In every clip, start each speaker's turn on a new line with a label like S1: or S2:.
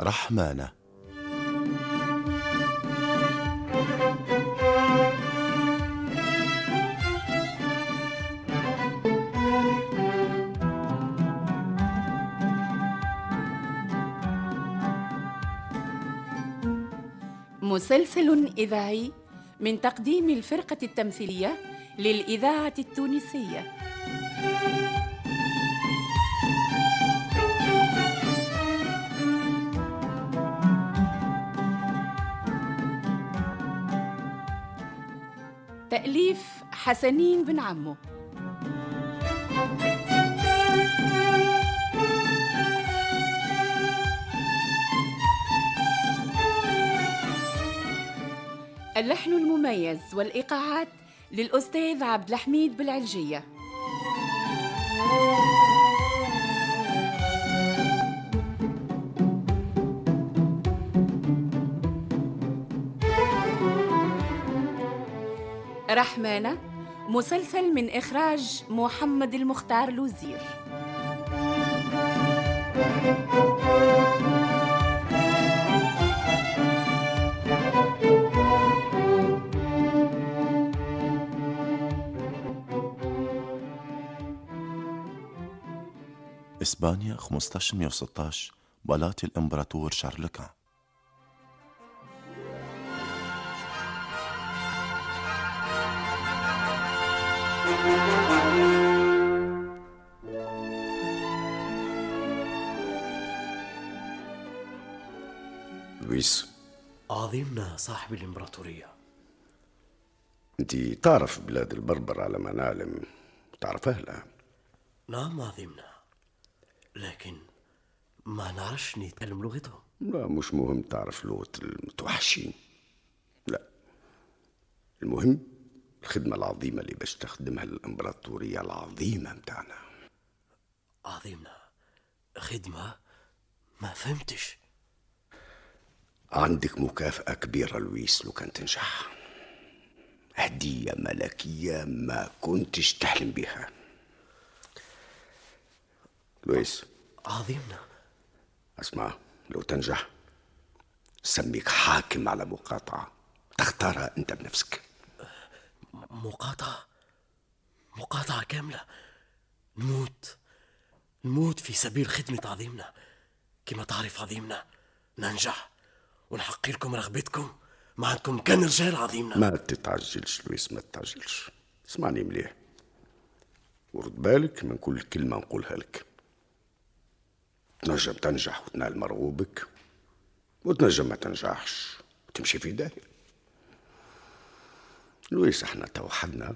S1: رحمانة.
S2: مسلسل إذاعي من تقديم الفرقة التمثيلية للإذاعة التونسية. تأليف حسنين بن عمو. اللحن المميز والإيقاعات للأستاذ عبد الحميد بالعلجية. رحمانة مسلسل من إخراج محمد المختار لوزير.
S1: إسبانيا 1516 بلاط الإمبراطور شارلكان
S3: عظيمنا صاحب الإمبراطورية.
S4: أنت تعرف بلاد البربر على ما نعلم تعرف اهلها
S3: نعم عظيمنا. لكن ما نعرفش نتكلم لغتهم.
S4: لا مش مهم تعرف لغة المتوحشين. لا. المهم الخدمة العظيمة اللي باش تخدمها الإمبراطورية العظيمة متاعنا
S3: عظيمنا خدمة ما فهمتش.
S4: عندك مكافأة كبيرة لويس لو كان تنجح. هدية ملكية ما كنتش تحلم بها لويس.
S3: عظيمنا.
S4: اسمع لو تنجح سميك حاكم على مقاطعة. تختارها أنت بنفسك.
S3: مقاطعة؟ مقاطعة كاملة. نموت. نموت في سبيل خدمة عظيمنا. كما تعرف عظيمنا ننجح. ونحقق لكم رغبتكم ما عندكم كان رجال عظيمنا.
S4: ما تتعجلش لويس ما تتعجلش. اسمعني مليح. ورد بالك من كل كلمة نقولها لك. تنجم تنجح وتنال مرغوبك وتنجم ما تنجحش وتمشي في داهية لويس إحنا توحدنا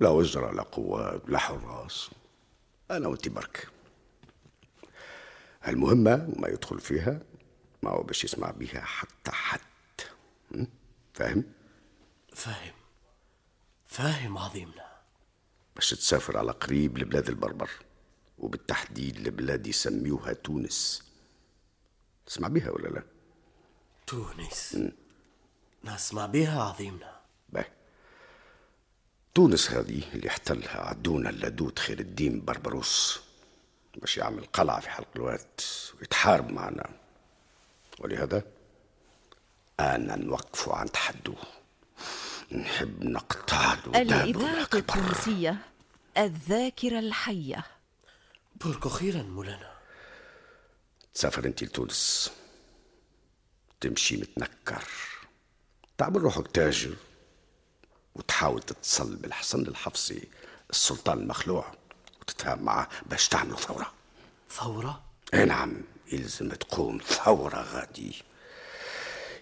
S4: لا وزراء لا قوات لا حراس. أنا وانت برك المهمة ما يدخل فيها ما هو باش يسمع بها حتى حد? فاهم؟
S3: فاهم. فاهم عظيمنا.
S4: باش تسافر على قريب لبلاد البربر وبالتحديد لبلاد يسميوها تونس. تسمع بها ولا لا؟
S3: تونس. نسمع بها عظيمنا.
S4: باهي تونس هذه اللي احتلها عدونا اللدود خير الدين بربروس باش يعمل قلعة في حلق الوقت ويتحارب معنا. ولهذا أنا نوقف عند حده نحب نقطع
S5: الإذاعة. التونسية الذاكرة الحية.
S3: بركو خيرا مولانا.
S4: تسافر أنت لتونس. تمشي متنكر. تعمل روحك تاجر. وتحاول تتصل بالحسن الحفصي السلطان المخلوع. وتتفاهم معه باش تعملوا ثورة.
S3: ثورة؟
S4: نعم يلزم تقوم ثورة غادي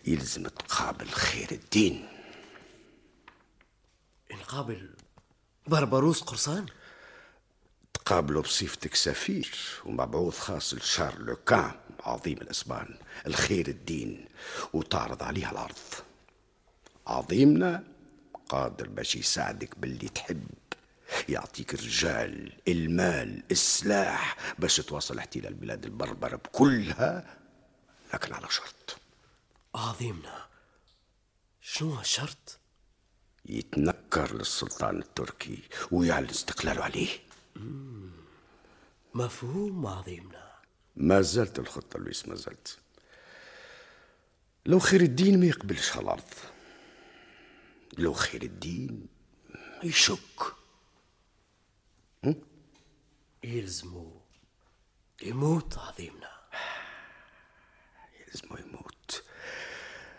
S4: يلزم تقابل خير الدين.
S3: نقابل بربروس قرصان؟
S4: تقابله بصفتك سفير ومبعوث خاص لشارل كان عظيم الأسبان الخير الدين وتعرض عليها العرض عظيمنا قادر باش يساعدك باللي تحب. يعطيك الرجال المال السلاح باش تواصل احتلال البلاد البربرة بكلها لكن على شرط.
S3: عظيمنا. شنو الشرط؟
S4: يتنكر للسلطان التركي ويعلن استقلاله عليه.
S3: مفهوم عظيمنا.
S4: ما زالت الخطة لويس ما زالت. لو خير الدين ما يقبلش هالأرض. لو خير الدين يشك.
S3: يلزمو يموت عظيمنا.
S4: يلزمه يموت.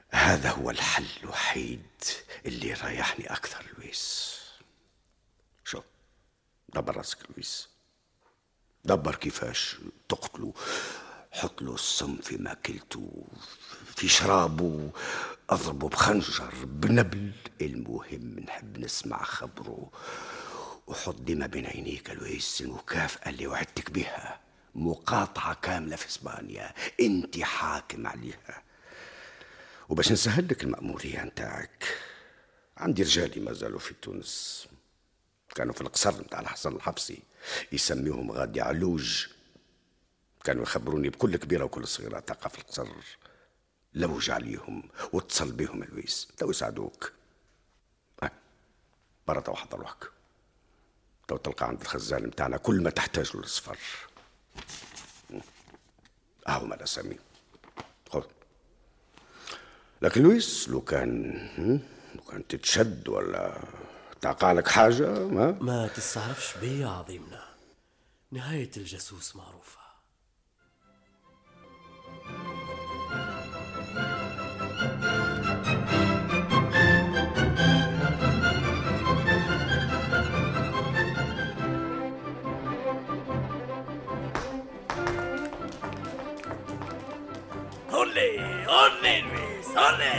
S4: هذا هو الحل الوحيد اللي يريحني أكثر لويس. شو؟ دبر راسك لويس. دبر كيفاش؟ تقتله حط له السم في ماكلته في شرابه اضربه بخنجر بنبل. المهم نحب نسمع خبره ديما بين عينيك لويس المكافأة اللي وعدتك بها. مقاطعة كاملة في إسبانيا. أنت حاكم عليها. وباش نسهل لك المأمورية نتاعك عندي رجالي ما زالوا في تونس. كانوا في القصر نتاع الحسن الحفصي. يسميهم غادي علوج. كانوا يخبروني بكل كبيرة وكل صغيرة تقع في القصر. لوج عليهم واتصل بهم لويس. تو يساعدوك. برا تو حضر روحك. تو تلقى عند الخزان متاعنا كل ما تحتاج للسفر هاهما الأسامي خذ لكن لويس لو كان؟ لو كان تتشد ولا تقع لك حاجة ما
S3: ما تستعرفش بيا عظيمنا. نهاية الجاسوس معروفة.
S6: Luis, olé.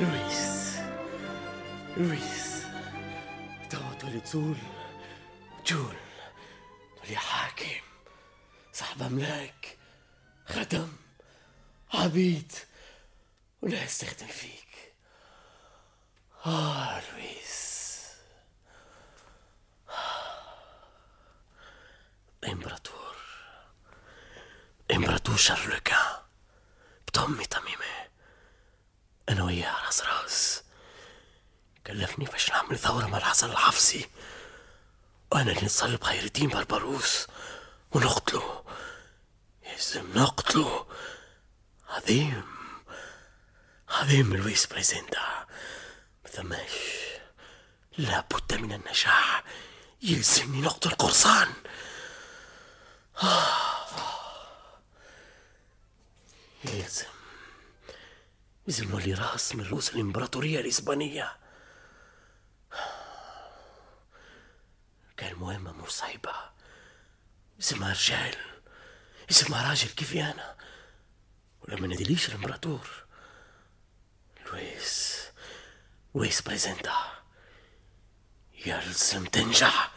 S3: لويس لويس توا تولي تزول جول تولي حاكم صاحب أملاك خدم عبيد وناس تخدم فيك آه لويس إمبراطور. إمبراطور شارلوكان بطمي تميمة أنا وياه راس راس. كلفني باش نعمل ثورة مع الحسن الحفصي. وأنا اللي نصلب خير الدين بربروس ونقتله. يلزم نقتله. عظيم. عظيم لويس بريزندا مثماش لابد من النجاح. يلزمني نقتل قرصان. يلزم. لازم نولي راس من رؤوس الإمبراطورية الإسبانية. كان مهمة مش صعيبة اسمها رجال اسمها راجل كيفي أنا ولا ما الإمبراطور. لويس. لويس بريزنتا. يلزم تنجح.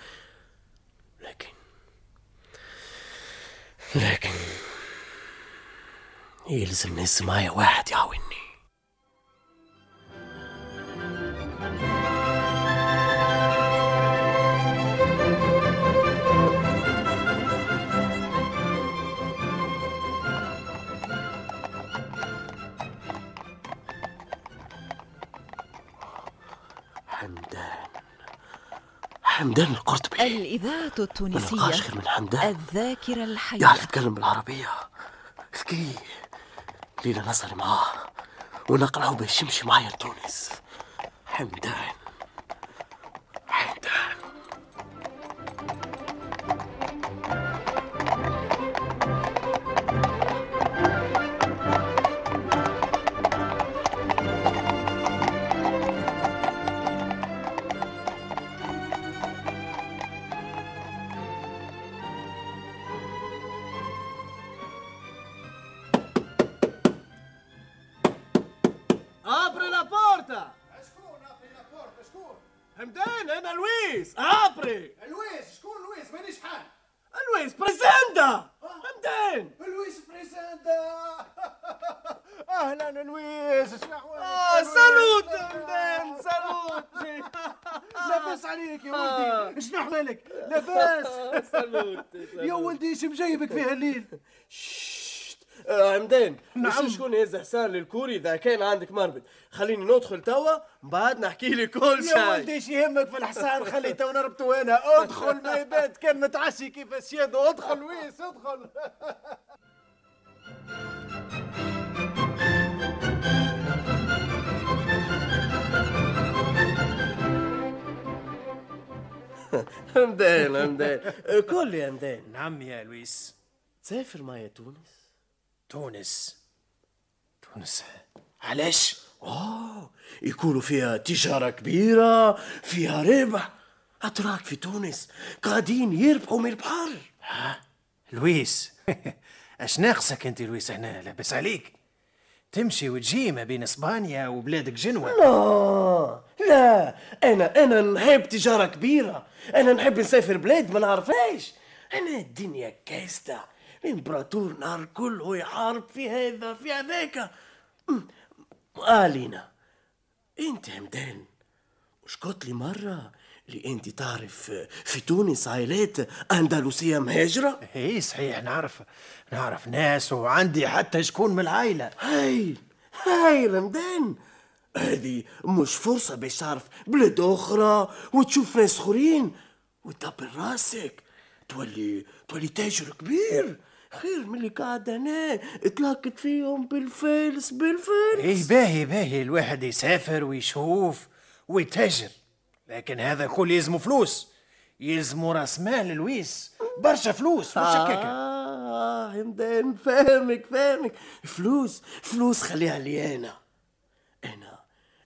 S3: لكن يلزم ناس معايا واحد يعاوني حمدان. حمدان القرطبي.
S5: الإذاعة
S3: ما
S5: التونسية
S3: نلقاش غير من حمدان.
S5: الذاكرة الحية.
S3: يعرف يتكلم بالعربية. ذكي ليلة نصري معاه ونقنعه باش يمشي معايا لتونس حمدان. أهلا لويس
S7: شنو
S3: آه salud همدان salud
S7: لاباس عليك يا ولدي. شنو احوالك لاباس.
S3: salud
S7: يا ولدي إيش مجيبك فيها الليل
S3: ششت. آه، همدان
S7: نعم.
S3: شكون يهز حصان للكوري إذا كان عندك مربط؟ خليني ندخل توا من بعد نحكي لك كل
S7: يا
S3: شيء.
S7: ولدي إيش يهمك في الحصان خلي تو نربطو أنا ادخل ما يبات كان متعشي كيف السيادة. ادخل لويس ادخل.
S3: همدان همدان قول لي همدان
S7: نعم يا لويس
S3: تسافر معايا تونس
S7: تونس تونس علاش
S3: آه يكونوا فيها تجارة كبيرة فيها ربح أتراك في تونس قاعدين يربحوا من البحر
S7: ها لويس اش ناقصك انت لويس هنا لاباس عليك تمشي وتجي ما بين إسبانيا وبلادك جنوة
S3: لا لا أنا أنا نحب تجارة كبيرة. أنا نحب نسافر بلاد ما نعرفهاش. أنا الدنيا كاستة الإمبراطور نهار كل هو يحارب في هذا في هذاك. آلينا. أنت همدان. قلت لي مرة اللي أنت تعرف في تونس عائلات أندلسية مهاجرة؟
S7: اي صحيح نعرف نعرف ناس وعندي حتى شكون من العائلة.
S3: هايل هايل همدان هذه مش فرصة باش تعرف بلاد أخرى وتشوف ناس آخرين. وتدبر راسك. تولي تولي تاجر كبير. خير من اللي قاعد هنا تلقط فيهم بالفلس بالفلس.
S7: اي باهي باهي. الواحد يسافر ويشوف. ويتاجر. لكن هذا كل يلزمه فلوس. يلزمه راس مال لويس. برشا فلوس مش هكاكا.
S3: آه همدان فاهمك فاهمك. فلوس فلوس خليها لي أنا. أنا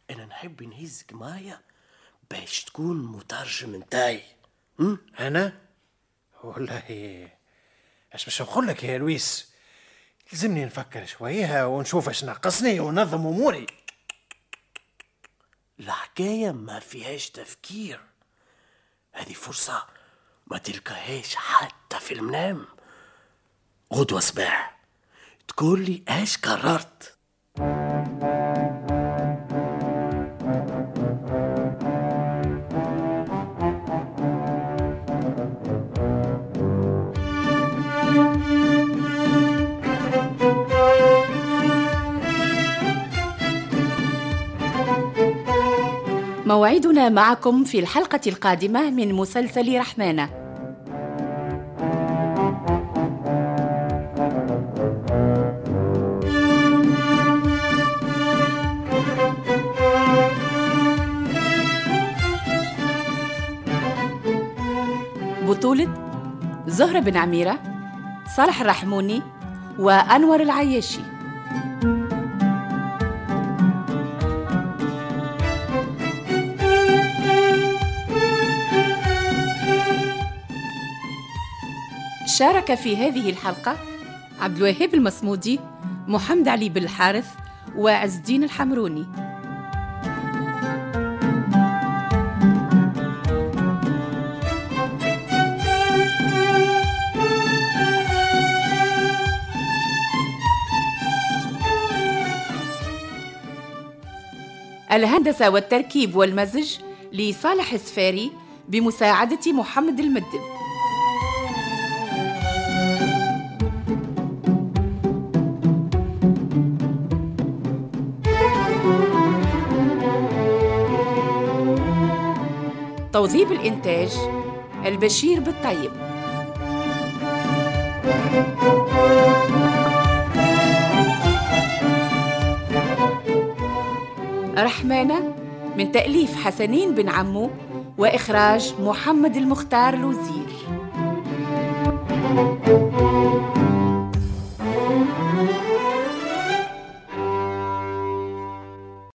S3: أنا نحب نهزك معايا باش تكون مترجم نتاعي؟
S7: أنا؟ والله أش باش نقول لك يا لويس؟ لازمني نفكر شوية ونشوف اش ناقصني وننظم أموري.
S3: الحكاية ما فيهاش تفكير. هذه فرصة ما تلقاهاش حتى في المنام غدوة صباح. تقول لي إيش قررت؟
S2: موعدنا معكم في الحلقة القادمة من مسلسل رحمانة. بطولة زهرة بن عميرة صالح الرحموني وأنور العياشي. شارك في هذه الحلقة عبد الوهاب المصمودي محمد علي بالحارث وعز الدين الحمروني. الهندسة والتركيب والمزج لصالح السفاري بمساعدة محمد المدب توظيف الإنتاج البشير بالطيب. رحمانة من تأليف حسنين بن عمو وإخراج محمد المختار لوزير